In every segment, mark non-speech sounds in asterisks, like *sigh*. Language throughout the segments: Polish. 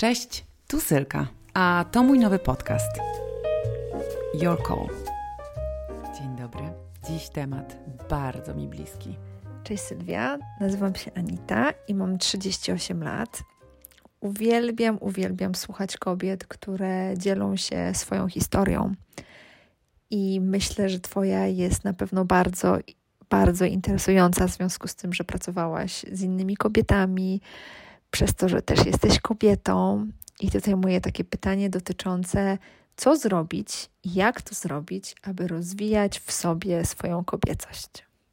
Cześć, tu Sylka, a to mój nowy podcast. Your Call. Dzień dobry. Dziś temat bardzo mi bliski. Cześć Sylwia, nazywam się Anita i mam 38 lat. Uwielbiam, uwielbiam słuchać kobiet, które dzielą się swoją historią. I myślę, że Twoja jest na pewno bardzo, bardzo interesująca w związku z tym, że pracowałaś z innymi kobietami, przez to, że też jesteś kobietą. I tutaj moje takie pytanie dotyczące, co zrobić, jak to zrobić, aby rozwijać w sobie swoją kobiecość.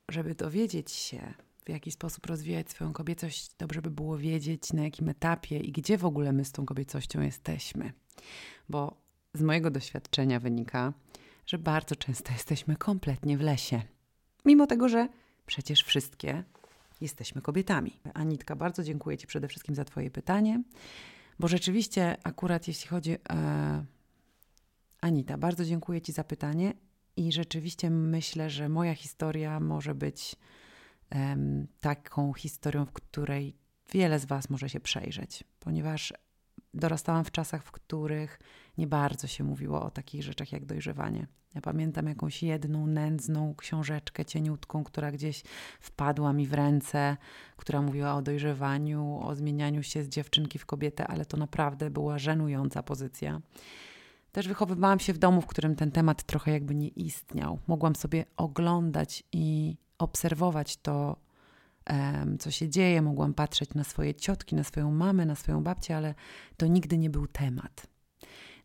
Żeby dowiedzieć się, w jaki sposób rozwijać swoją kobiecość, dobrze by było wiedzieć, na jakim etapie i gdzie w ogóle my z tą kobiecością jesteśmy. Bo z mojego doświadczenia wynika, że bardzo często jesteśmy kompletnie w lesie. Mimo tego, że przecież wszystkie jesteśmy kobietami. Anitka, bardzo dziękuję Ci przede wszystkim za Twoje pytanie, bo rzeczywiście, akurat jeśli chodzi. E, Anita, bardzo dziękuję Ci za pytanie i rzeczywiście myślę, że moja historia może być taką historią, w której wiele z Was może się przejrzeć, ponieważ dorastałam w czasach, w których nie bardzo się mówiło o takich rzeczach jak dojrzewanie. Ja pamiętam jakąś jedną nędzną książeczkę cieniutką, która gdzieś wpadła mi w ręce, która mówiła o dojrzewaniu, o zmienianiu się z dziewczynki w kobietę, ale to naprawdę była żenująca pozycja. Też wychowywałam się w domu, w którym ten temat trochę jakby nie istniał. Mogłam sobie oglądać i obserwować to, co się dzieje. Mogłam patrzeć na swoje ciotki, na swoją mamę, na swoją babcię, ale to nigdy nie był temat.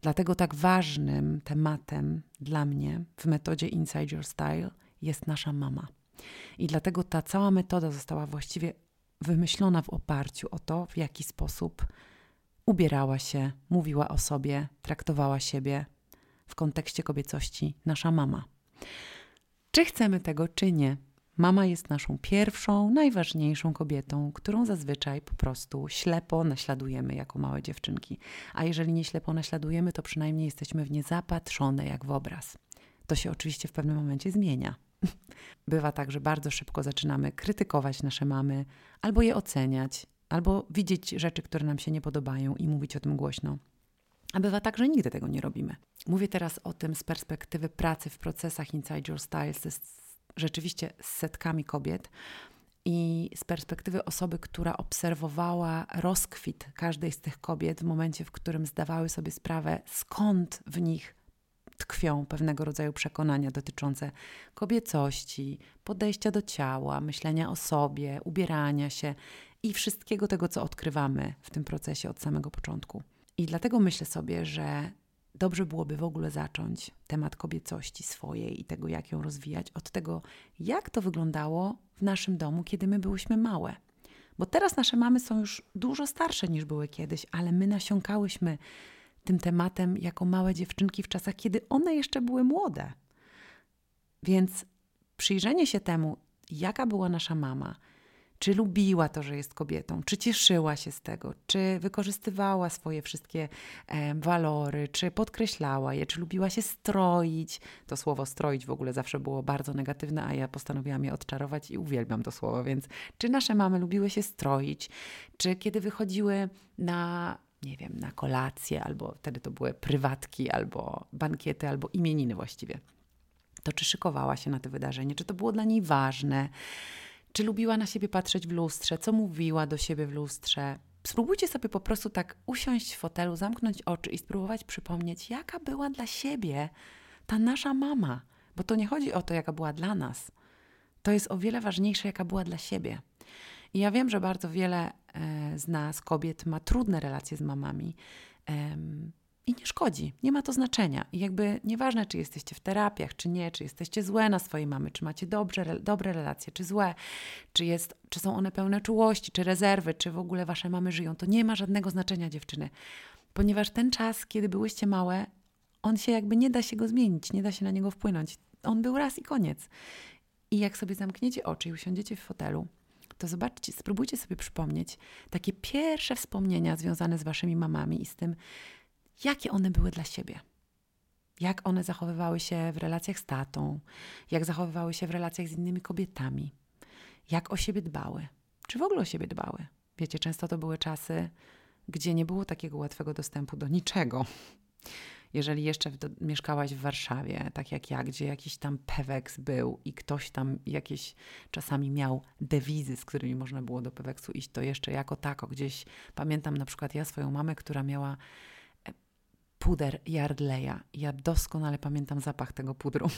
Dlatego tak ważnym tematem dla mnie w metodzie Inside Your Style jest nasza mama. I dlatego ta cała metoda została właściwie wymyślona w oparciu o to, w jaki sposób ubierała się, mówiła o sobie, traktowała siebie w kontekście kobiecości nasza mama. Czy chcemy tego, czy nie, Mama jest naszą pierwszą, najważniejszą kobietą, którą zazwyczaj po prostu ślepo naśladujemy jako małe dziewczynki. A jeżeli nie ślepo naśladujemy, to przynajmniej jesteśmy w nie zapatrzone jak w obraz. To się oczywiście w pewnym momencie zmienia. *laughs* Bywa tak, że bardzo szybko zaczynamy krytykować nasze mamy, albo je oceniać, albo widzieć rzeczy, które nam się nie podobają i mówić o tym głośno. A bywa tak, że nigdy tego nie robimy. Mówię teraz o tym z perspektywy pracy w procesach Inside Your Style, rzeczywiście z setkami kobiet. I z perspektywy osoby, która obserwowała rozkwit każdej z tych kobiet w momencie, w którym zdawały sobie sprawę, skąd w nich tkwią pewnego rodzaju przekonania dotyczące kobiecości, podejścia do ciała, myślenia o sobie, ubierania się i wszystkiego tego, co odkrywamy w tym procesie od samego początku. I dlatego myślę sobie, że dobrze byłoby w ogóle zacząć temat kobiecości swojej i tego, jak ją rozwijać, od tego, jak to wyglądało w naszym domu, kiedy my byłyśmy małe. Bo teraz nasze mamy są już dużo starsze niż były kiedyś, ale my nasiąkałyśmy tym tematem jako małe dziewczynki w czasach, kiedy one jeszcze były młode. Więc przyjrzenie się temu, jaka była nasza mama, czy lubiła to, że jest kobietą, czy cieszyła się z tego, czy wykorzystywała swoje wszystkie walory, czy podkreślała je, czy lubiła się stroić. To słowo stroić w ogóle zawsze było bardzo negatywne, a ja postanowiłam je odczarować i uwielbiam to słowo, więc czy nasze mamy lubiły się stroić, czy kiedy wychodziły na nie wiem, na kolację, albo wtedy to były prywatki, albo bankiety, albo imieniny właściwie. To czy szykowała się na te wydarzenie, czy to było dla niej ważne, czy lubiła na siebie patrzeć w lustrze? Co mówiła do siebie w lustrze? Spróbujcie sobie po prostu tak usiąść w fotelu, zamknąć oczy i spróbować przypomnieć, jaka była dla siebie ta nasza mama. Bo to nie chodzi o to, jaka była dla nas. To jest o wiele ważniejsze, jaka była dla siebie. I ja wiem, że bardzo wiele e, z nas, kobiet, ma trudne relacje z mamami. I nie szkodzi, nie ma to znaczenia. I jakby nieważne, czy jesteście w terapiach, czy nie, czy jesteście złe na swojej mamy, czy macie dobrze, dobre relacje, czy złe, czy, jest, czy są one pełne czułości, czy rezerwy, czy w ogóle wasze mamy żyją, to nie ma żadnego znaczenia, dziewczyny. Ponieważ ten czas, kiedy byłyście małe, on się jakby nie da się go zmienić, nie da się na niego wpłynąć. On był raz i koniec. I jak sobie zamkniecie oczy i usiądziecie w fotelu, to zobaczcie, spróbujcie sobie przypomnieć takie pierwsze wspomnienia związane z waszymi mamami i z tym, jakie one były dla siebie. Jak one zachowywały się w relacjach z tatą, jak zachowywały się w relacjach z innymi kobietami, jak o siebie dbały, czy w ogóle o siebie dbały. Wiecie, często to były czasy gdzie nie było takiego łatwego dostępu do niczego. Jeżeli jeszcze w, do, mieszkałaś w Warszawie, tak jak ja, gdzie jakiś tam Peweks był i ktoś tam jakieś czasami miał dewizy, z którymi można było do Peweksu iść, to jeszcze jako tako gdzieś pamiętam na przykład ja swoją mamę, która miała puder Yardleya. Ja doskonale pamiętam zapach tego pudru.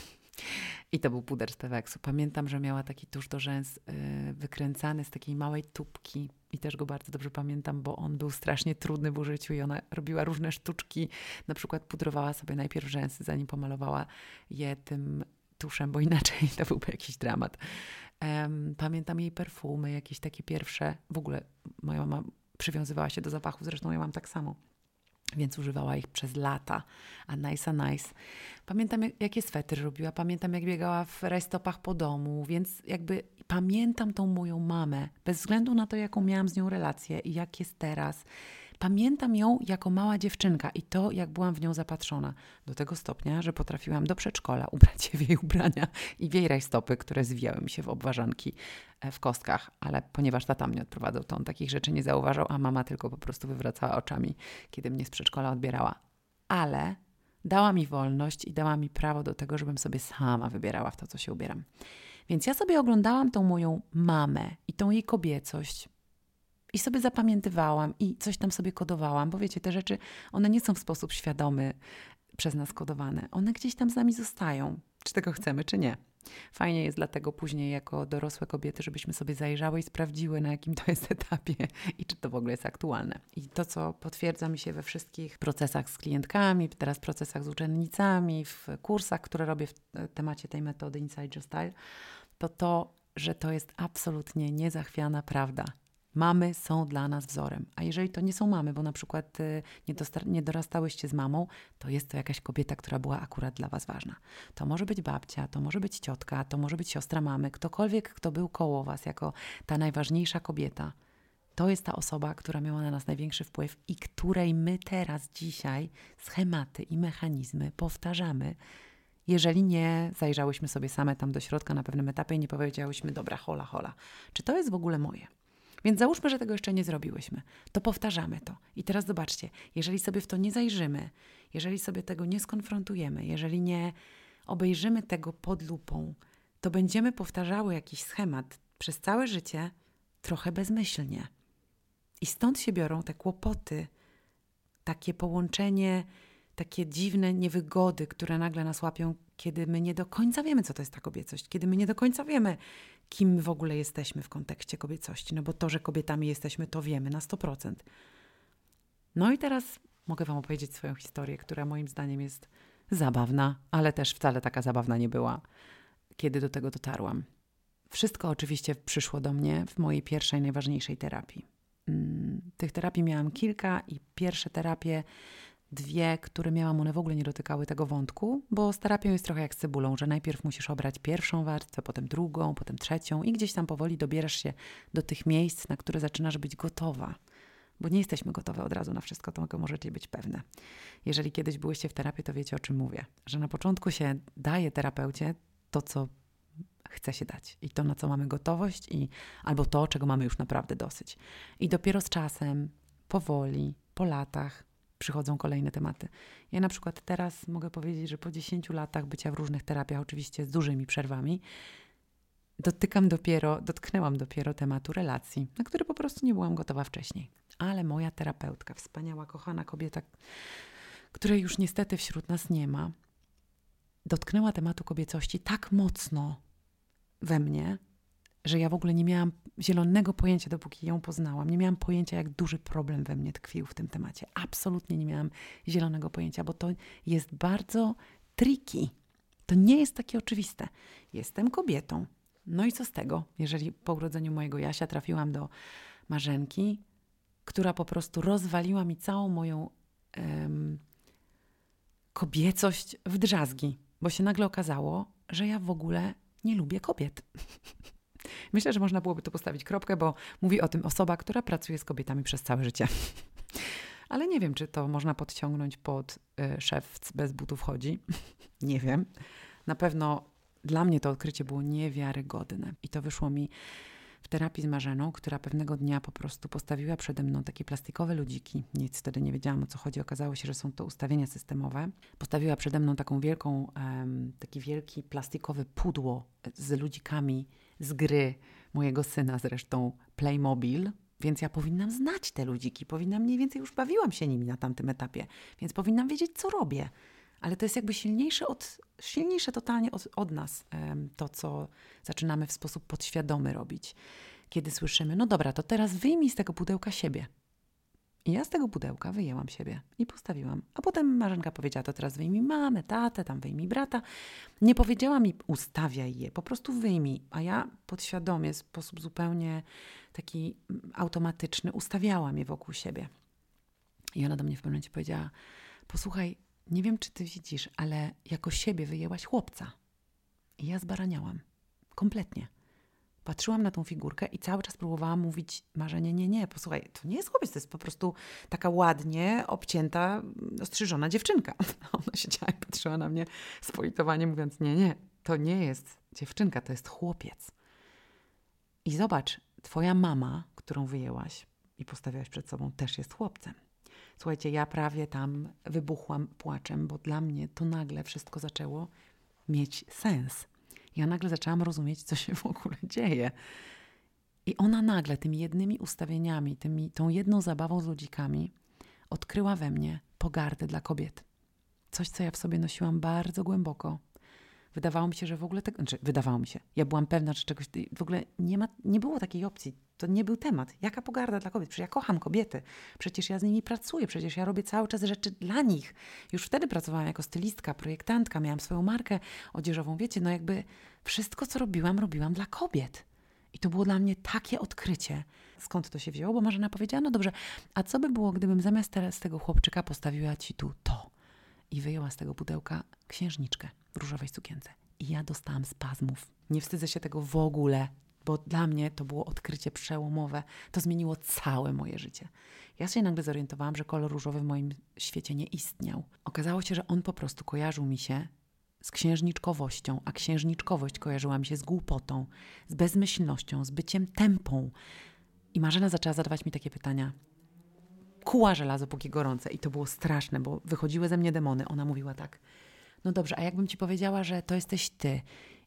I to był puder z Peweksu. Pamiętam, że miała taki tusz do rzęs yy, wykręcany z takiej małej tubki i też go bardzo dobrze pamiętam, bo on był strasznie trudny w użyciu i ona robiła różne sztuczki. Na przykład pudrowała sobie najpierw rzęsy, zanim pomalowała je tym tuszem, bo inaczej *laughs* to byłby jakiś dramat. Um, pamiętam jej perfumy, jakieś takie pierwsze. W ogóle moja mama przywiązywała się do zapachu, zresztą ja mam tak samo więc używała ich przez lata. A nice, a nice. Pamiętam, jak, jakie swetry robiła, pamiętam, jak biegała w rajstopach po domu, więc jakby pamiętam tą moją mamę, bez względu na to, jaką miałam z nią relację i jak jest teraz. Pamiętam ją jako mała dziewczynka i to, jak byłam w nią zapatrzona. Do tego stopnia, że potrafiłam do przedszkola ubrać się w jej ubrania i w jej rajstopy, które zwijały mi się w obwarzanki e, w kostkach. Ale ponieważ tata mnie odprowadzał, to on takich rzeczy nie zauważał, a mama tylko po prostu wywracała oczami, kiedy mnie z przedszkola odbierała. Ale dała mi wolność i dała mi prawo do tego, żebym sobie sama wybierała w to, co się ubieram. Więc ja sobie oglądałam tą moją mamę i tą jej kobiecość, i sobie zapamiętywałam i coś tam sobie kodowałam, bo wiecie, te rzeczy, one nie są w sposób świadomy przez nas kodowane. One gdzieś tam z nami zostają, czy tego chcemy, czy nie. Fajnie jest dlatego później jako dorosłe kobiety, żebyśmy sobie zajrzały i sprawdziły, na jakim to jest etapie i czy to w ogóle jest aktualne. I to, co potwierdza mi się we wszystkich procesach z klientkami, teraz procesach z uczennicami, w kursach, które robię w temacie tej metody Inside Your Style, to to, że to jest absolutnie niezachwiana prawda. Mamy są dla nas wzorem. A jeżeli to nie są mamy, bo na przykład y, nie, nie dorastałyście z mamą, to jest to jakaś kobieta, która była akurat dla was ważna. To może być babcia, to może być ciotka, to może być siostra mamy, ktokolwiek, kto był koło was jako ta najważniejsza kobieta. To jest ta osoba, która miała na nas największy wpływ i której my teraz, dzisiaj, schematy i mechanizmy powtarzamy, jeżeli nie zajrzałyśmy sobie same tam do środka na pewnym etapie i nie powiedziałyśmy, dobra, hola, hola, czy to jest w ogóle moje? Więc załóżmy, że tego jeszcze nie zrobiłyśmy. To powtarzamy to. I teraz zobaczcie, jeżeli sobie w to nie zajrzymy, jeżeli sobie tego nie skonfrontujemy, jeżeli nie obejrzymy tego pod lupą, to będziemy powtarzały jakiś schemat przez całe życie trochę bezmyślnie. I stąd się biorą te kłopoty, takie połączenie, takie dziwne niewygody, które nagle nas łapią, kiedy my nie do końca wiemy, co to jest ta kobiecość, kiedy my nie do końca wiemy, kim w ogóle jesteśmy w kontekście kobiecości. No bo to, że kobietami jesteśmy, to wiemy na 100%. No i teraz mogę Wam opowiedzieć swoją historię, która moim zdaniem jest zabawna, ale też wcale taka zabawna nie była, kiedy do tego dotarłam. Wszystko oczywiście przyszło do mnie w mojej pierwszej, najważniejszej terapii. Mm, tych terapii miałam kilka i pierwsze terapie dwie, które miałam, one w ogóle nie dotykały tego wątku, bo z terapią jest trochę jak z cebulą, że najpierw musisz obrać pierwszą warstwę, potem drugą, potem trzecią i gdzieś tam powoli dobierasz się do tych miejsc, na które zaczynasz być gotowa. Bo nie jesteśmy gotowe od razu na wszystko, to możecie być pewne. Jeżeli kiedyś byłyście w terapii, to wiecie o czym mówię. Że na początku się daje terapeucie to, co chce się dać i to, na co mamy gotowość, i albo to, czego mamy już naprawdę dosyć. I dopiero z czasem, powoli, po latach, przychodzą kolejne tematy. Ja na przykład teraz mogę powiedzieć, że po 10 latach bycia w różnych terapiach, oczywiście z dużymi przerwami, dotykam dopiero, dotknęłam dopiero tematu relacji, na który po prostu nie byłam gotowa wcześniej. Ale moja terapeutka, wspaniała, kochana kobieta, której już niestety wśród nas nie ma, dotknęła tematu kobiecości tak mocno we mnie, że ja w ogóle nie miałam zielonego pojęcia, dopóki ją poznałam. Nie miałam pojęcia, jak duży problem we mnie tkwił w tym temacie. Absolutnie nie miałam zielonego pojęcia, bo to jest bardzo tricky. To nie jest takie oczywiste. Jestem kobietą. No i co z tego, jeżeli po urodzeniu mojego Jasia trafiłam do marzenki, która po prostu rozwaliła mi całą moją kobiecość w drzazgi, bo się nagle okazało, że ja w ogóle nie lubię kobiet. *laughs* Myślę, że można byłoby tu postawić kropkę, bo mówi o tym osoba, która pracuje z kobietami przez całe życie. *laughs* Ale nie wiem, czy to można podciągnąć pod y, szef bez butów chodzi. *laughs* nie wiem. Na pewno dla mnie to odkrycie było niewiarygodne i to wyszło mi terapii z Marzeną, która pewnego dnia po prostu postawiła przede mną takie plastikowe ludziki. Nic wtedy nie wiedziałam o co chodzi. Okazało się, że są to ustawienia systemowe. Postawiła przede mną taką wielką, um, taki wielki plastikowy pudło z ludzikami z gry mojego syna, zresztą Playmobil. Więc ja powinnam znać te ludziki, powinnam mniej więcej już bawiłam się nimi na tamtym etapie, więc powinnam wiedzieć, co robię. Ale to jest jakby silniejsze, od, silniejsze totalnie od, od nas, to co zaczynamy w sposób podświadomy robić. Kiedy słyszymy, no dobra, to teraz wyjmij z tego pudełka siebie. I ja z tego pudełka wyjęłam siebie i postawiłam. A potem Marzenka powiedziała, to teraz wyjmij mamę, tatę, tam wyjmij brata. Nie powiedziała mi, ustawiaj je, po prostu wyjmij. A ja podświadomie, w sposób zupełnie taki mm, automatyczny, ustawiałam je wokół siebie. I ona do mnie w pewnym momencie powiedziała, posłuchaj, nie wiem, czy ty widzisz, ale jako siebie wyjęłaś chłopca. I ja zbaraniałam. Kompletnie. Patrzyłam na tą figurkę i cały czas próbowałam mówić marzenie, nie, nie, posłuchaj, to nie jest chłopiec, to jest po prostu taka ładnie obcięta, ostrzyżona dziewczynka. *laughs* Ona siedziała i patrzyła na mnie z politowaniem, mówiąc, nie, nie, to nie jest dziewczynka, to jest chłopiec. I zobacz, twoja mama, którą wyjęłaś i postawiłaś przed sobą, też jest chłopcem. Słuchajcie, ja prawie tam wybuchłam płaczem, bo dla mnie to nagle wszystko zaczęło mieć sens. Ja nagle zaczęłam rozumieć, co się w ogóle dzieje. I ona nagle tymi jednymi ustawieniami, tymi, tą jedną zabawą z ludzikami odkryła we mnie pogardę dla kobiet. Coś, co ja w sobie nosiłam bardzo głęboko. Wydawało mi się, że w ogóle tego, znaczy wydawało mi się, ja byłam pewna, że czegoś, w ogóle nie, ma, nie było takiej opcji. To nie był temat. Jaka pogarda dla kobiet? Przecież ja kocham kobiety. Przecież ja z nimi pracuję. Przecież ja robię cały czas rzeczy dla nich. Już wtedy pracowałam jako stylistka, projektantka, miałam swoją markę odzieżową. Wiecie, no jakby wszystko, co robiłam, robiłam dla kobiet. I to było dla mnie takie odkrycie. Skąd to się wzięło? Bo Marzena powiedziała, no dobrze, a co by było, gdybym zamiast teraz tego chłopczyka postawiła ci tu to? I wyjęła z tego pudełka księżniczkę w różowej sukience. I ja dostałam spazmów. Nie wstydzę się tego w ogóle bo dla mnie to było odkrycie przełomowe. To zmieniło całe moje życie. Ja się nagle zorientowałam, że kolor różowy w moim świecie nie istniał. Okazało się, że on po prostu kojarzył mi się z księżniczkowością, a księżniczkowość kojarzyła mi się z głupotą, z bezmyślnością, z byciem tempą. I Marzena zaczęła zadawać mi takie pytania. Kuła żelazo póki gorące. I to było straszne, bo wychodziły ze mnie demony. Ona mówiła tak. No dobrze, a jakbym ci powiedziała, że to jesteś ty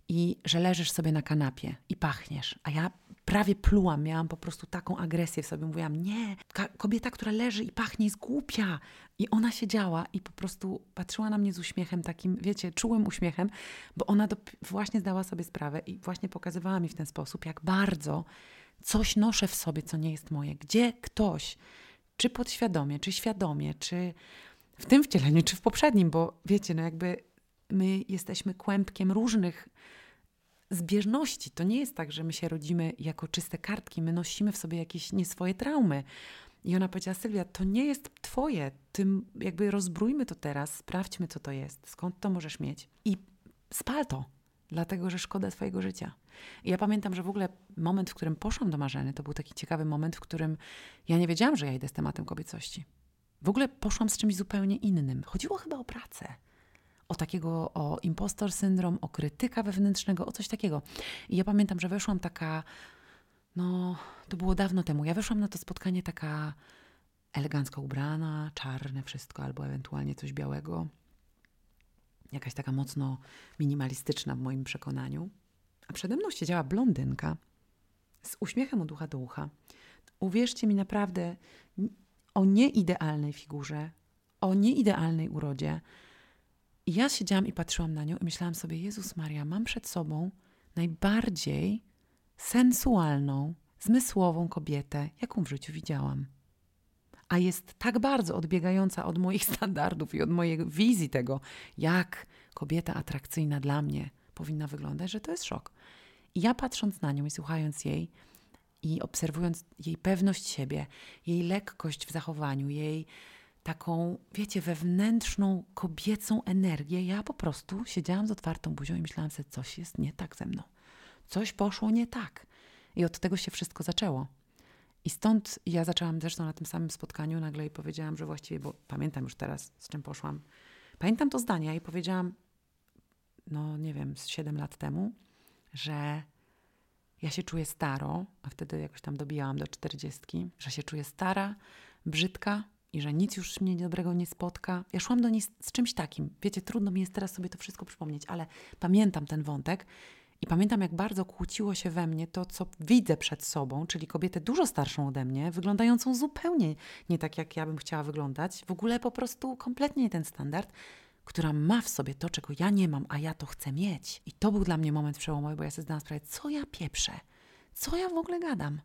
i że leżysz sobie na kanapie i pachniesz. A ja prawie plułam, miałam po prostu taką agresję w sobie. Mówiłam, nie, kobieta, która leży i pachnie jest głupia. I ona siedziała i po prostu patrzyła na mnie z uśmiechem takim, wiecie, czułym uśmiechem, bo ona właśnie zdała sobie sprawę i właśnie pokazywała mi w ten sposób, jak bardzo coś noszę w sobie, co nie jest moje. Gdzie ktoś, czy podświadomie, czy świadomie, czy w tym wcieleniu, czy w poprzednim, bo wiecie, no jakby my jesteśmy kłębkiem różnych zbieżności. To nie jest tak, że my się rodzimy jako czyste kartki, my nosimy w sobie jakieś nieswoje traumy. I ona powiedziała, Sylwia, to nie jest twoje, tym jakby rozbrójmy to teraz, sprawdźmy, co to jest, skąd to możesz mieć. I spal to, dlatego, że szkoda twojego życia. I ja pamiętam, że w ogóle moment, w którym poszłam do Marzeny, to był taki ciekawy moment, w którym ja nie wiedziałam, że ja idę z tematem kobiecości. W ogóle poszłam z czymś zupełnie innym. Chodziło chyba o pracę o takiego, o impostor syndrom, o krytyka wewnętrznego, o coś takiego. I ja pamiętam, że weszłam taka, no, to było dawno temu. Ja weszłam na to spotkanie taka elegancko ubrana, czarne wszystko, albo ewentualnie coś białego. Jakaś taka mocno minimalistyczna w moim przekonaniu. A przede mną siedziała blondynka z uśmiechem od ucha do ucha. Uwierzcie mi naprawdę o nieidealnej figurze, o nieidealnej urodzie, i ja siedziałam i patrzyłam na nią i myślałam sobie, Jezus Maria, mam przed sobą najbardziej sensualną, zmysłową kobietę, jaką w życiu widziałam. A jest tak bardzo odbiegająca od moich *laughs* standardów i od mojej wizji tego, jak kobieta atrakcyjna dla mnie powinna wyglądać, że to jest szok. I ja patrząc na nią i słuchając jej i obserwując jej pewność siebie, jej lekkość w zachowaniu, jej taką, wiecie, wewnętrzną, kobiecą energię, ja po prostu siedziałam z otwartą buzią i myślałam sobie, coś jest nie tak ze mną. Coś poszło nie tak. I od tego się wszystko zaczęło. I stąd ja zaczęłam zresztą na tym samym spotkaniu nagle i powiedziałam, że właściwie, bo pamiętam już teraz, z czym poszłam. Pamiętam to zdanie i powiedziałam, no nie wiem, z 7 lat temu, że ja się czuję staro, a wtedy jakoś tam dobijałam do czterdziestki, że się czuję stara, brzydka i że nic już mnie dobrego nie spotka. Ja szłam do niej z, z czymś takim. Wiecie, trudno mi jest teraz sobie to wszystko przypomnieć, ale pamiętam ten wątek i pamiętam, jak bardzo kłóciło się we mnie to, co widzę przed sobą, czyli kobietę dużo starszą ode mnie, wyglądającą zupełnie nie tak, jak ja bym chciała wyglądać, w ogóle po prostu kompletnie nie ten standard, która ma w sobie to, czego ja nie mam, a ja to chcę mieć. I to był dla mnie moment przełomowy, bo ja sobie zdałam sprawę, co ja pieprzę, co ja w ogóle gadam.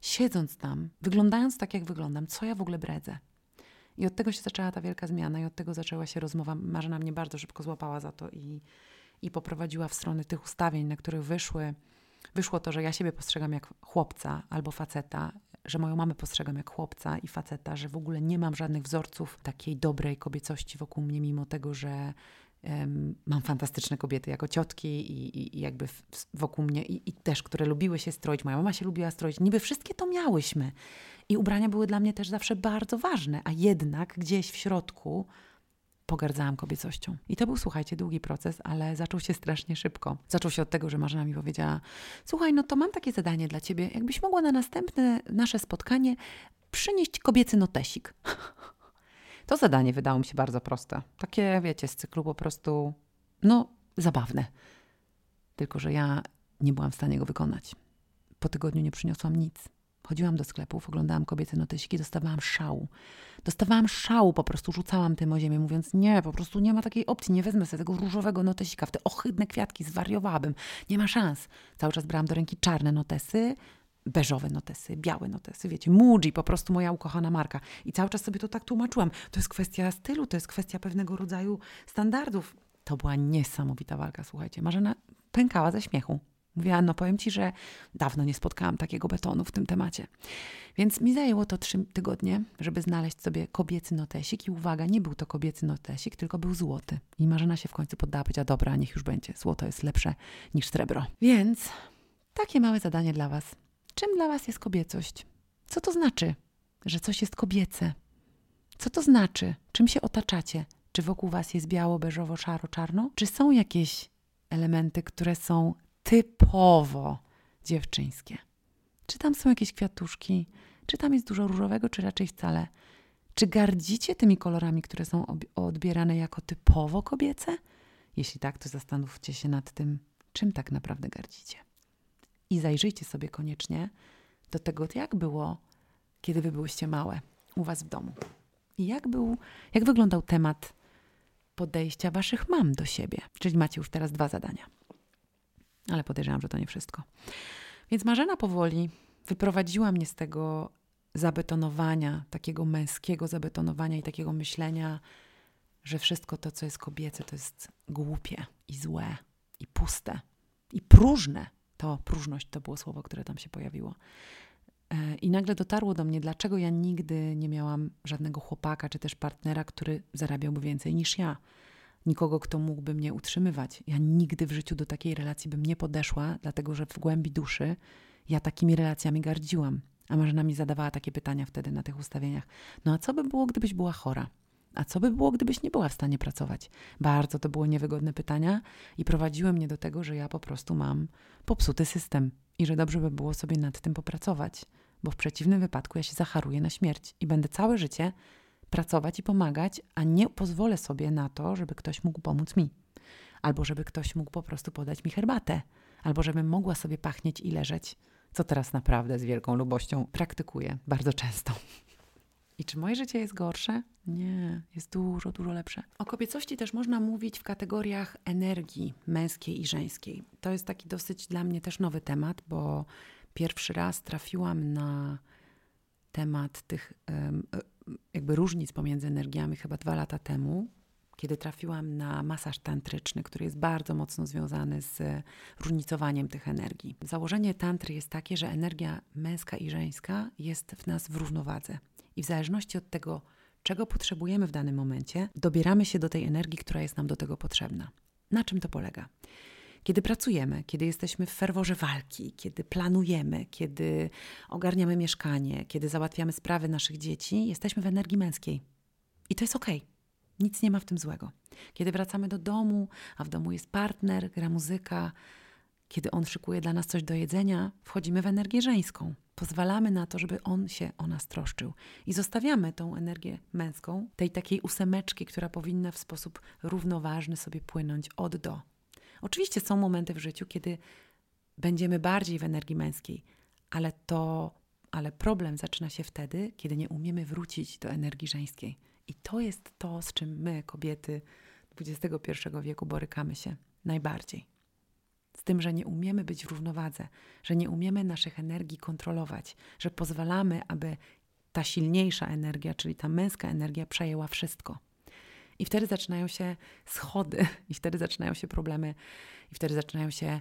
Siedząc tam, wyglądając tak, jak wyglądam, co ja w ogóle bredzę. I od tego się zaczęła ta wielka zmiana i od tego zaczęła się rozmowa. Marzena mnie bardzo szybko złapała za to i, i poprowadziła w stronę tych ustawień, na których wyszły, wyszło to, że ja siebie postrzegam jak chłopca albo faceta, że moją mamę postrzegam jak chłopca i faceta, że w ogóle nie mam żadnych wzorców takiej dobrej kobiecości wokół mnie, mimo tego, że um, mam fantastyczne kobiety jako ciotki i, i, i jakby w, wokół mnie i, i, też, które lubiły się stroić. Moja mama się lubiła stroić. Niby wszystkie to miałyśmy. I ubrania były dla mnie też zawsze bardzo ważne, a jednak gdzieś w środku pogardzałam kobiecością. I to był, słuchajcie, długi proces, ale zaczął się strasznie szybko. Zaczął się od tego, że Marzena mi powiedziała: Słuchaj, no to mam takie zadanie dla ciebie. Jakbyś mogła na następne nasze spotkanie przynieść kobiecy notesik. *laughs* To zadanie wydało mi się bardzo proste. Takie, wiecie, z cyklu po prostu, no, zabawne. Tylko, że ja nie byłam w stanie go wykonać. Po tygodniu nie przyniosłam nic. Chodziłam do sklepów, oglądałam kobiece notesiki, dostawałam szału. Dostawałam szału, po prostu rzucałam tym o ziemię, mówiąc nie, po prostu nie ma takiej opcji, nie wezmę sobie tego różowego notesika, w te ohydne kwiatki zwariowałabym, nie ma szans. Cały czas brałam do ręki czarne notesy, beżowe notesy, białe notesy, wiecie, Muji, po prostu moja ukochana marka. I cały czas sobie to tak tłumaczyłam. To jest kwestia stylu, to jest kwestia pewnego rodzaju standardów. To była niesamowita walka, słuchajcie. Marzena pękała ze śmiechu. Mówiła, no powiem Ci, że dawno nie spotkałam takiego betonu w tym temacie. Więc mi zajęło to trzy tygodnie, żeby znaleźć sobie kobiecy notesik i uwaga, nie był to kobiecy notesik, tylko był złoty. I Marzena się w końcu poddała, powiedziała, dobra, niech już będzie, złoto jest lepsze niż srebro. Więc takie małe zadanie dla Was. Czym dla Was jest kobiecość? Co to znaczy, że coś jest kobiece? Co to znaczy? Czym się otaczacie? Czy wokół Was jest biało, beżowo, szaro, czarno? Czy są jakieś elementy, które są typowo dziewczyńskie. Czy tam są jakieś kwiatuszki, czy tam jest dużo różowego, czy raczej wcale. Czy gardzicie tymi kolorami, które są odbierane jako typowo kobiece? Jeśli tak, to zastanówcie się nad tym, czym tak naprawdę gardzicie. I zajrzyjcie sobie koniecznie do tego, jak było, kiedy wy byłyście małe u was w domu. I jak, był, jak wyglądał temat podejścia waszych mam do siebie. Czyli macie już teraz dwa zadania ale podejrzewam, że to nie wszystko. Więc Marzena powoli wyprowadziła mnie z tego zabetonowania, takiego męskiego zabetonowania i takiego myślenia, że wszystko to, co jest kobiece, to jest głupie i złe i puste i próżne. To próżność to było słowo, które tam się pojawiło. E, I nagle dotarło do mnie, dlaczego ja nigdy nie miałam żadnego chłopaka czy też partnera, który zarabiałby więcej niż ja nikogo, kto mógłby mnie utrzymywać. Ja nigdy w życiu do takiej relacji bym nie podeszła, dlatego że w głębi duszy ja takimi relacjami gardziłam. A Marzena mi zadawała takie pytania wtedy na tych ustawieniach. No a co by było, gdybyś była chora? A co by było, gdybyś nie była w stanie pracować? Bardzo to były niewygodne pytania i prowadziły mnie do tego, że ja po prostu mam popsuty system i że dobrze by było sobie nad tym popracować, bo w przeciwnym wypadku ja się zacharuję na śmierć i będę całe życie pracować i pomagać, a nie pozwolę sobie na to, żeby ktoś mógł pomóc mi. Albo żeby ktoś mógł po prostu podać mi herbatę, albo żebym mogła sobie pachnieć i leżeć, co teraz naprawdę z wielką lubością praktykuję bardzo często. I czy moje życie jest gorsze? Nie, jest dużo, dużo lepsze. O kobiecości też można mówić w kategoriach energii męskiej i żeńskiej. To jest taki dosyć dla mnie też nowy temat, bo pierwszy raz trafiłam na temat tych jakby różnic pomiędzy energiami chyba dwa lata temu, kiedy trafiłam na masaż tantryczny, który jest bardzo mocno związany z różnicowaniem tych energii. Założenie tantry jest takie, że energia męska i żeńska jest w nas w równowadze. I w zależności od tego, czego potrzebujemy w danym momencie, dobieramy się do tej energii, która jest nam do tego potrzebna. Na czym to polega? Kiedy pracujemy, kiedy jesteśmy w ferworze walki, kiedy planujemy, kiedy ogarniamy mieszkanie, kiedy załatwiamy sprawy naszych dzieci, jesteśmy w energii męskiej. I to jest ok. Nic nie ma w tym złego. Kiedy wracamy do domu, a w domu jest partner, gra muzyka, kiedy on szykuje dla nas coś do jedzenia, wchodzimy w energię żeńską. Pozwalamy na to, żeby on się o nas troszczył. I zostawiamy tą energię męską, tej takiej ósemeczki, która powinna w sposób równoważny sobie płynąć od do. Oczywiście są momenty w życiu, kiedy będziemy bardziej w energii męskiej, ale to, ale problem zaczyna się wtedy, kiedy nie umiemy wrócić do energii żeńskiej. I to jest to, z czym my, kobiety XXI wieku, borykamy się najbardziej. Z tym, że nie umiemy być w równowadze, że nie umiemy naszych energii kontrolować, że pozwalamy, aby ta silniejsza energia, czyli ta męska energia, przejęła wszystko. I wtedy zaczynają się schody, i wtedy zaczynają się problemy, i wtedy zaczynają się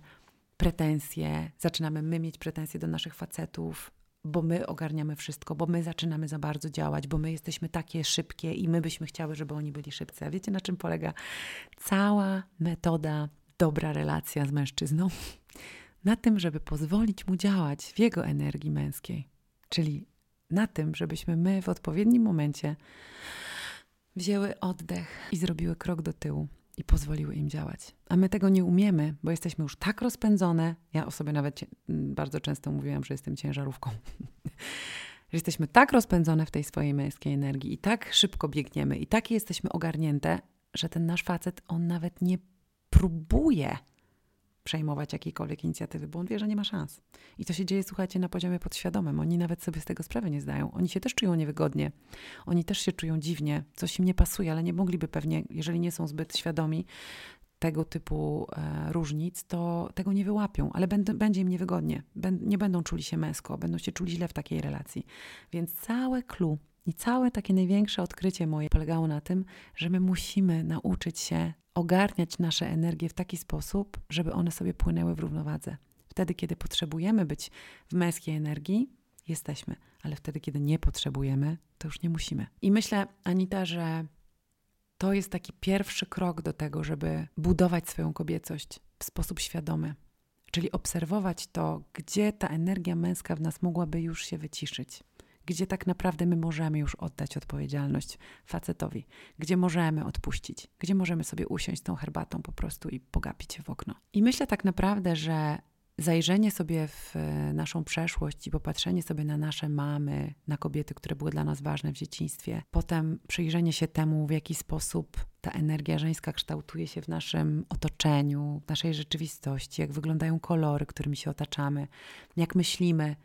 pretensje, zaczynamy my mieć pretensje do naszych facetów, bo my ogarniamy wszystko, bo my zaczynamy za bardzo działać, bo my jesteśmy takie szybkie i my byśmy chciały, żeby oni byli szybcy. A wiecie, na czym polega cała metoda dobra relacja z mężczyzną? Na tym, żeby pozwolić mu działać w jego energii męskiej. Czyli na tym, żebyśmy my w odpowiednim momencie wzięły oddech i zrobiły krok do tyłu i pozwoliły im działać. A my tego nie umiemy, bo jesteśmy już tak rozpędzone. Ja o sobie nawet bardzo często mówiłam, że jestem ciężarówką. *laughs* że jesteśmy tak rozpędzone w tej swojej męskiej energii i tak szybko biegniemy i takie jesteśmy ogarnięte, że ten nasz facet, on nawet nie próbuje przejmować jakiejkolwiek inicjatywy, bo on wie, że nie ma szans. I to się dzieje, słuchajcie, na poziomie podświadomym. Oni nawet sobie z tego sprawy nie zdają. Oni się też czują niewygodnie. Oni też się czują dziwnie. Coś im nie pasuje, ale nie mogliby pewnie, jeżeli nie są zbyt świadomi tego typu e, różnic, to tego nie wyłapią, ale będ, będzie im niewygodnie. Nie będą czuli się męsko, będą się czuli źle w takiej relacji. Więc całe clue i całe takie największe odkrycie moje polegało na tym, że my musimy nauczyć się ogarniać nasze energie w taki sposób, żeby one sobie płynęły w równowadze. Wtedy, kiedy potrzebujemy być w męskiej energii, jesteśmy, ale wtedy, kiedy nie potrzebujemy, to już nie musimy. I myślę, Anita, że to jest taki pierwszy krok do tego, żeby budować swoją kobiecość w sposób świadomy. Czyli obserwować to, gdzie ta energia męska w nas mogłaby już się wyciszyć gdzie tak naprawdę my możemy już oddać odpowiedzialność facetowi, gdzie możemy odpuścić, gdzie możemy sobie usiąść z tą herbatą po prostu i pogapić się w okno. I myślę tak naprawdę, że zajrzenie sobie w e, naszą przeszłość i popatrzenie sobie na nasze mamy, na kobiety, które były dla nas ważne w dzieciństwie, potem przyjrzenie się temu, w jaki sposób ta energia żeńska kształtuje się w naszym otoczeniu, w naszej rzeczywistości, jak wyglądają kolory, którymi się otaczamy, jak myślimy,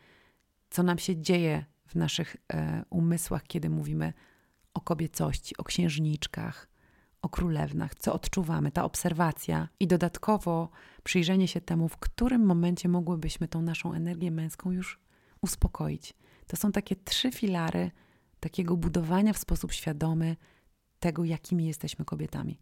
co nam się dzieje w naszych e, umysłach, kiedy mówimy o kobiecości, o księżniczkach, o królewnach, co odczuwamy, ta obserwacja i dodatkowo przyjrzenie się temu, w którym momencie mogłybyśmy tą naszą energię męską już uspokoić. To są takie trzy filary takiego budowania w sposób świadomy tego, jakimi jesteśmy kobietami.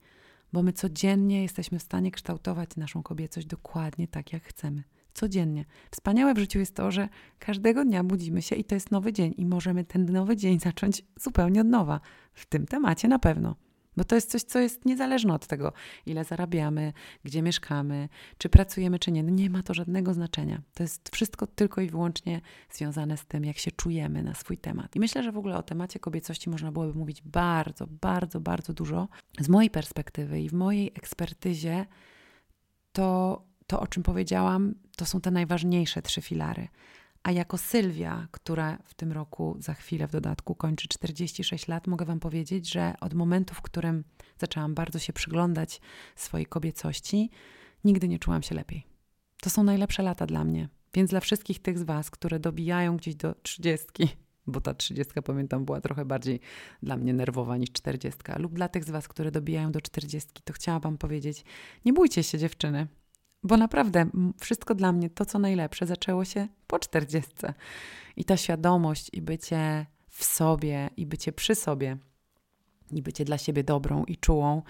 Bo my codziennie jesteśmy w stanie kształtować naszą kobiecość dokładnie tak, jak chcemy codziennie. Wspaniałe w życiu jest to, że każdego dnia budzimy się i to jest nowy dzień i możemy ten nowy dzień zacząć zupełnie od nowa. W tym temacie na pewno. Bo to jest coś, co jest niezależne od tego, ile zarabiamy, gdzie mieszkamy, czy pracujemy, czy nie. No nie ma to żadnego znaczenia. To jest wszystko tylko i wyłącznie związane z tym, jak się czujemy na swój temat. I myślę, że w ogóle o temacie kobiecości można byłoby mówić bardzo, bardzo, bardzo dużo. Z mojej perspektywy i w mojej ekspertyzie to to, o czym powiedziałam, to są te najważniejsze trzy filary. A jako Sylwia, która w tym roku za chwilę w dodatku kończy 46 lat, mogę Wam powiedzieć, że od momentu, w którym zaczęłam bardzo się przyglądać swojej kobiecości, nigdy nie czułam się lepiej. To są najlepsze lata dla mnie. Więc dla wszystkich tych z Was, które dobijają gdzieś do 30, bo ta 30, pamiętam, była trochę bardziej dla mnie nerwowa niż 40, lub dla tych z Was, które dobijają do 40, to chciałam Wam powiedzieć: nie bójcie się, dziewczyny. Bo naprawdę wszystko dla mnie, to co najlepsze, zaczęło się po czterdziestce. I ta świadomość i bycie w sobie, i bycie przy sobie, i bycie dla siebie dobrą i czułą,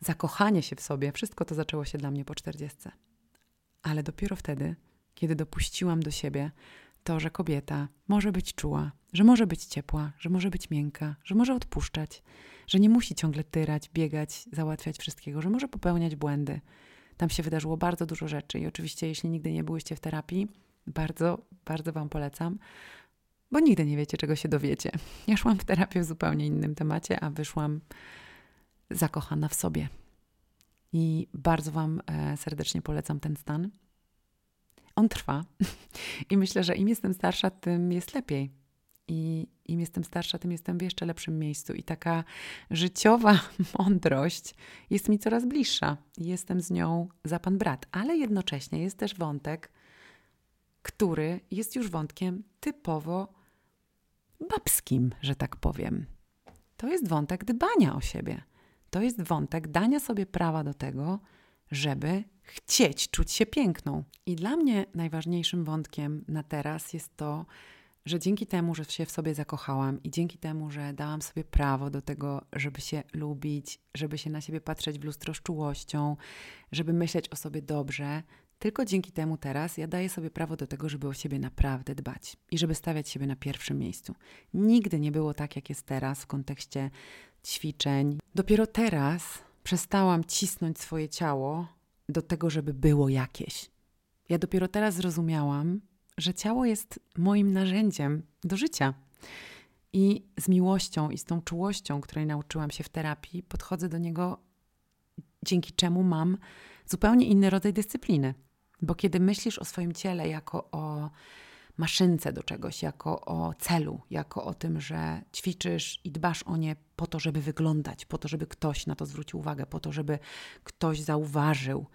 zakochanie się w sobie, wszystko to zaczęło się dla mnie po czterdziestce. Ale dopiero wtedy, kiedy dopuściłam do siebie to, że kobieta może być czuła, że może być ciepła, że może być miękka, że może odpuszczać, że nie musi ciągle tyrać, biegać, załatwiać wszystkiego, że może popełniać błędy, tam się wydarzyło bardzo dużo rzeczy i oczywiście, jeśli nigdy nie byłyście w terapii, bardzo, bardzo Wam polecam, bo nigdy nie wiecie, czego się dowiecie. Ja szłam w terapię w zupełnie innym temacie, a wyszłam zakochana w sobie. I bardzo Wam e, serdecznie polecam ten stan. on trwa. *laughs* I myślę, że im jestem starsza, tym jest lepiej. I im jestem starsza, tym jestem w jeszcze lepszym miejscu. I taka życiowa *laughs* mądrość jest mi coraz bliższa. Jestem z nią za pan brat. Ale jednocześnie jest też wątek, który jest już wątkiem typowo babskim, że tak powiem. To jest wątek dbania o siebie. To jest wątek dania sobie prawa do tego, żeby chcieć czuć się piękną. I dla mnie najważniejszym wątkiem na teraz jest to, że dzięki temu, że się w sobie zakochałam i dzięki temu, że dałam sobie prawo do tego, żeby się lubić, żeby się na siebie patrzeć w lustro z czułością, żeby myśleć o sobie dobrze, tylko dzięki temu teraz ja daję sobie prawo do tego, żeby o siebie naprawdę dbać i żeby stawiać siebie na pierwszym miejscu. Nigdy nie było tak, jak jest teraz w kontekście ćwiczeń. Dopiero teraz przestałam cisnąć swoje ciało do tego, żeby było jakieś. Ja dopiero teraz zrozumiałam, że ciało jest moim narzędziem do życia. I z miłością i z tą czułością, której nauczyłam się w terapii, podchodzę do niego, dzięki czemu mam zupełnie inny rodzaj dyscypliny. Bo kiedy myślisz o swoim ciele jako o maszynce do czegoś, jako o celu, jako o tym, że ćwiczysz i dbasz o nie po to, żeby wyglądać, po to, żeby ktoś na to zwrócił uwagę, po to, żeby ktoś zauważył,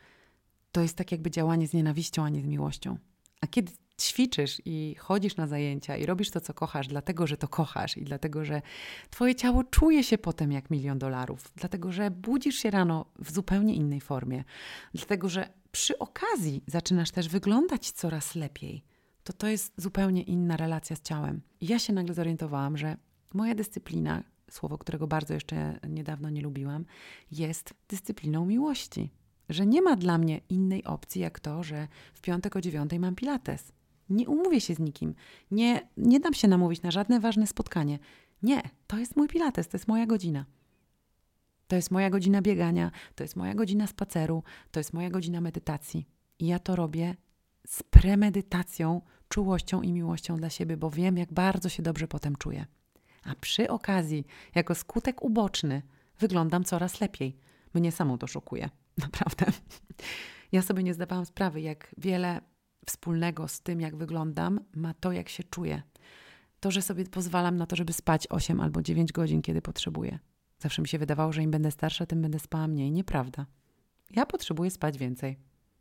to jest tak jakby działanie z nienawiścią, a nie z miłością. A kiedy ćwiczysz i chodzisz na zajęcia i robisz to, co kochasz, dlatego że to kochasz i dlatego, że Twoje ciało czuje się potem jak milion dolarów, dlatego że budzisz się rano w zupełnie innej formie, dlatego że przy okazji zaczynasz też wyglądać coraz lepiej, to to jest zupełnie inna relacja z ciałem. I ja się nagle zorientowałam, że moja dyscyplina, słowo, którego bardzo jeszcze niedawno nie lubiłam, jest dyscypliną miłości. Że nie ma dla mnie innej opcji, jak to, że w piątek o dziewiątej mam pilates. Nie umówię się z nikim. Nie, nie dam się namówić na żadne ważne spotkanie. Nie, to jest mój pilates, to jest moja godzina. To jest moja godzina biegania, to jest moja godzina spaceru, to jest moja godzina medytacji. I ja to robię z premedytacją, czułością i miłością dla siebie, bo wiem, jak bardzo się dobrze potem czuję. A przy okazji, jako skutek uboczny, wyglądam coraz lepiej. Mnie samą to szokuje, *laughs* naprawdę. Ja sobie nie zdawałam sprawy, jak wiele wspólnego z tym, jak wyglądam, ma to, jak się czuję. To, że sobie pozwalam na to, żeby spać 8 albo 9 godzin, kiedy potrzebuję. Zawsze mi się wydawało, że im będę starsza, tym będę spała mniej. Nieprawda. Ja potrzebuję spać więcej.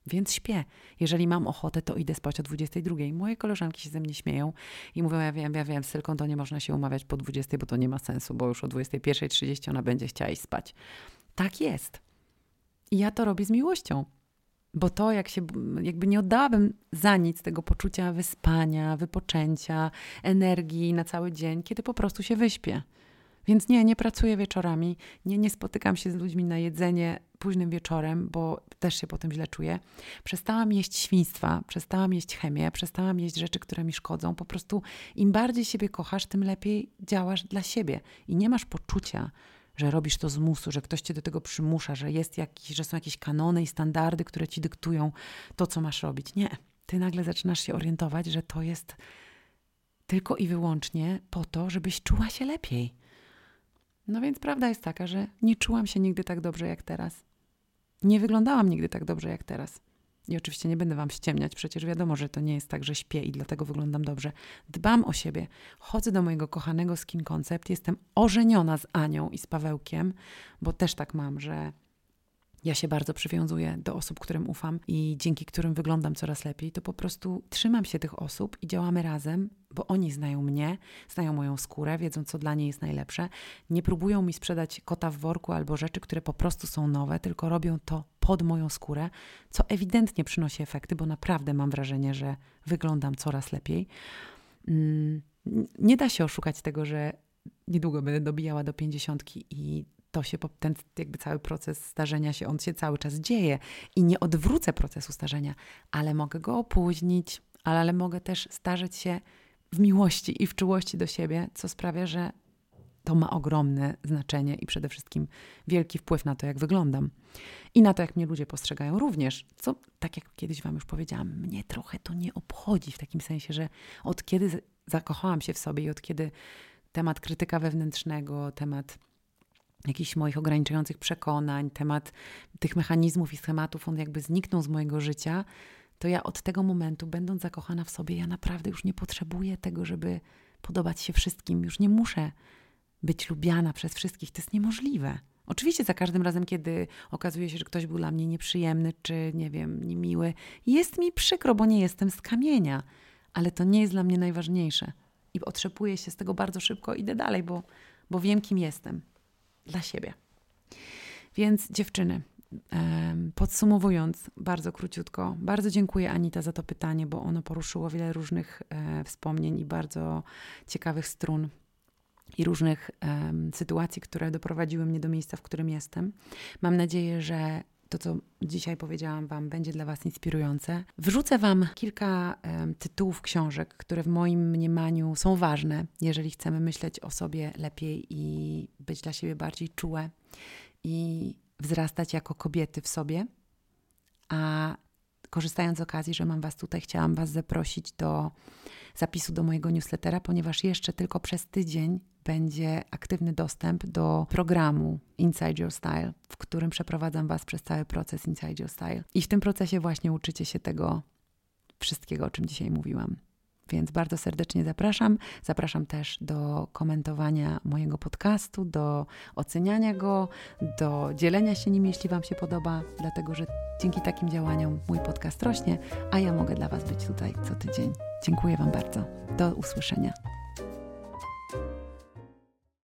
Więc śpię. Jeżeli mam ochotę, to idę spać o 22. Moje koleżanki się ze mnie śmieją i mówią, ja wiem, ja wiem, z Sylką to nie można się umawiać po 20, bo to nie ma sensu, bo już o 21.30 ona będzie chciała iść spać. Tak jest. I ja to robię z miłością. Bo to, jak się, jakby nie oddałabym za nic tego poczucia wyspania, wypoczęcia, energii na cały dzień, kiedy po prostu się wyśpię. Więc nie, nie pracuję wieczorami, nie, nie spotykam się z ludźmi na jedzenie późnym wieczorem, bo też się potem źle czuję. Przestałam jeść świństwa, przestałam jeść chemię, przestałam jeść rzeczy, które mi szkodzą. Po prostu im bardziej siebie kochasz, tym lepiej działasz dla siebie i nie masz poczucia, że robisz to z musu, że ktoś cię do tego przymusza, że, jest jakiś, że są jakieś kanony i standardy, które ci dyktują to, co masz robić. Nie. Ty nagle zaczynasz się orientować, że to jest tylko i wyłącznie po to, żebyś czuła się lepiej. No więc prawda jest taka, że nie czułam się nigdy tak dobrze jak teraz. Nie wyglądałam nigdy tak dobrze jak teraz. I oczywiście nie będę wam ściemniać, przecież wiadomo, że to nie jest tak, że śpię i dlatego wyglądam dobrze. Dbam o siebie. Chodzę do mojego kochanego Skin Concept. Jestem ożeniona z Anią i z Pawełkiem, bo też tak mam, że ja się bardzo przywiązuję do osób, którym ufam i dzięki którym wyglądam coraz lepiej, to po prostu trzymam się tych osób i działamy razem, bo oni znają mnie, znają moją skórę, wiedzą, co dla niej jest najlepsze. Nie próbują mi sprzedać kota w worku albo rzeczy, które po prostu są nowe, tylko robią to pod moją skórę, co ewidentnie przynosi efekty, bo naprawdę mam wrażenie, że wyglądam coraz lepiej. Mm, nie da się oszukać tego, że niedługo będę dobijała do pięćdziesiątki i to się, ten jakby cały proces starzenia się, on się cały czas dzieje i nie odwrócę procesu starzenia, ale mogę go opóźnić, ale, ale mogę też starzeć się w miłości i w czułości do siebie, co sprawia, że to ma ogromne znaczenie i przede wszystkim wielki wpływ na to, jak wyglądam. I na to, jak mnie ludzie postrzegają również. Co, tak jak kiedyś Wam już powiedziałam, mnie trochę to nie obchodzi w takim sensie, że od kiedy zakochałam się w sobie i od kiedy temat krytyka wewnętrznego, temat jakichś moich ograniczających przekonań, temat tych mechanizmów i schematów, on jakby zniknął z mojego życia, to ja od tego momentu, będąc zakochana w sobie, ja naprawdę już nie potrzebuję tego, żeby podobać się wszystkim. Już nie muszę być lubiana przez wszystkich. To jest niemożliwe. Oczywiście za każdym razem, kiedy okazuje się, że ktoś był dla mnie nieprzyjemny, czy nie wiem, niemiły, jest mi przykro, bo nie jestem z kamienia, ale to nie jest dla mnie najważniejsze. I otrzepuję się z tego bardzo szybko, idę dalej, bo, bo wiem, kim jestem dla siebie. Więc dziewczyny, Podsumowując, bardzo króciutko, bardzo dziękuję Anita za to pytanie, bo ono poruszyło wiele różnych e, wspomnień i bardzo ciekawych strun i różnych sytuacji, które doprowadziły mnie do miejsca, w którym jestem. Mam nadzieję, że to, co dzisiaj powiedziałam Wam, będzie dla Was inspirujące. Wrzucę Wam kilka tytułów książek, które w moim mniemaniu są ważne, jeżeli chcemy myśleć o sobie lepiej i być dla siebie bardziej czułe i wzrastać jako kobiety w sobie. A korzystając z okazji, że mam Was tutaj, chciałam Was zaprosić do zapisu do mojego newslettera, ponieważ jeszcze tylko przez tydzień będzie aktywny dostęp do programu Inside Your Style, w którym przeprowadzam Was przez cały proces Inside Your Style. I w tym procesie właśnie uczycie się tego wszystkiego, o czym dzisiaj mówiłam. Więc bardzo serdecznie zapraszam. Zapraszam też do komentowania mojego podcastu, do oceniania go, do dzielenia się nim, jeśli Wam się podoba, dlatego że dzięki takim działaniom mój podcast rośnie, a ja mogę dla Was być tutaj co tydzień. Dziękuję Wam bardzo. Do usłyszenia.